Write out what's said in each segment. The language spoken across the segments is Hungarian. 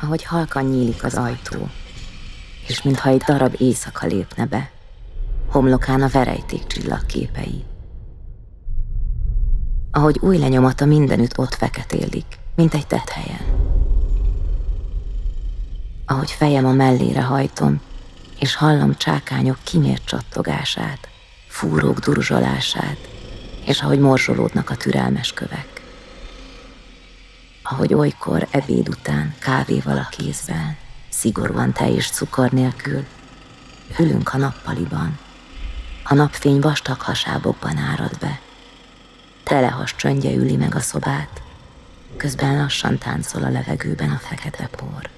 ahogy halkan nyílik az ajtó, és mintha egy darab éjszaka lépne be, homlokán a verejték csillagképei. Ahogy új lenyomata mindenütt ott feketélik, mint egy tethelyen. Ahogy fejem a mellére hajtom, és hallom csákányok kimért csattogását, fúrók durzsolását, és ahogy morzsolódnak a türelmes kövek. Ahogy olykor ebéd után kávéval a kézben, szigorúan tej és cukor nélkül, ülünk a nappaliban. A napfény vastag hasábokban árad be. Telehas csöndje üli meg a szobát, közben lassan táncol a levegőben a fekete por.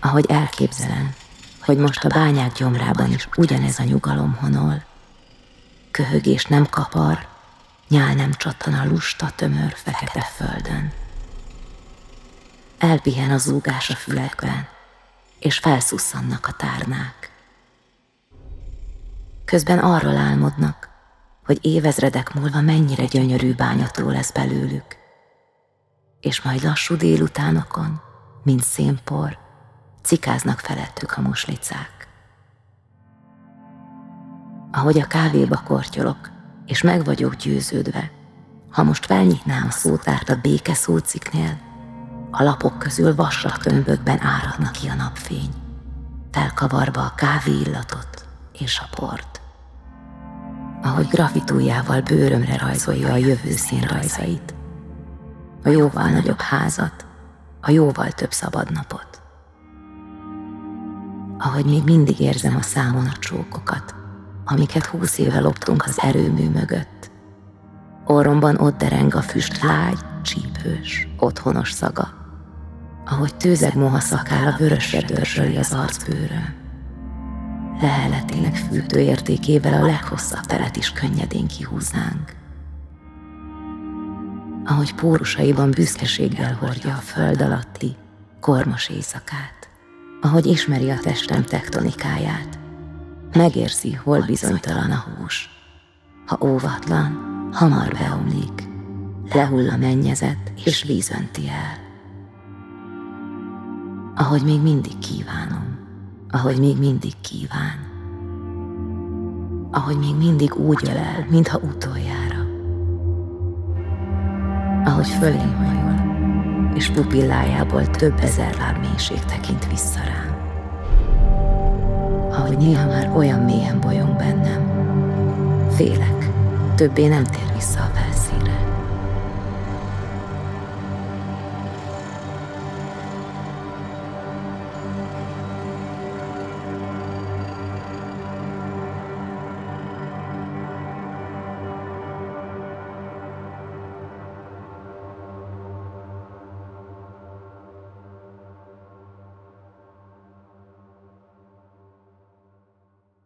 Ahogy elképzelem, hogy most a bányák gyomrában is ugyanez a nyugalom honol. Köhögés nem kapar, nyál nem csattan a lusta, tömör, fekete földön. Elpihen a zúgás a fülekben, és felszusszannak a tárnák. Közben arról álmodnak, hogy évezredek múlva mennyire gyönyörű bányató lesz belőlük, és majd lassú délutánokon, mint szénpor, cikáznak felettük a muslicák. Ahogy a kávéba kortyolok, és meg vagyok győződve, ha most felnyitnám a szótárt a béke szóciknél, a lapok közül vasak tömbökben áradna ki a napfény, felkavarva a kávé illatot és a port. Ahogy grafitújával bőrömre rajzolja a jövő színrajzait, a jóval nagyobb házat, a jóval több szabad napot ahogy még mindig érzem a számon a csókokat, amiket húsz éve loptunk az erőmű mögött. Orromban ott dereng a füst lágy, csípős, otthonos szaga, ahogy tőzeg moha szakára vörösre dörzsöli az arcbőröm. Leheletének fűtő értékével a leghosszabb teret is könnyedén kihúznánk. Ahogy pórusaiban büszkeséggel hordja a föld alatti, kormos éjszakát ahogy ismeri a testem tektonikáját. Megérzi, hol bizonytalan a hús. Ha óvatlan, hamar beomlik, lehull a mennyezet és víz önti el. Ahogy még mindig kívánom, ahogy még mindig kíván. Ahogy még mindig úgy ölel, mintha utoljára. Ahogy fölém hajol, és pupillájából több ezer láb mélység tekint vissza rám. Ahogy néha már olyan mélyen bolyong bennem, félek, többé nem tér vissza a fel.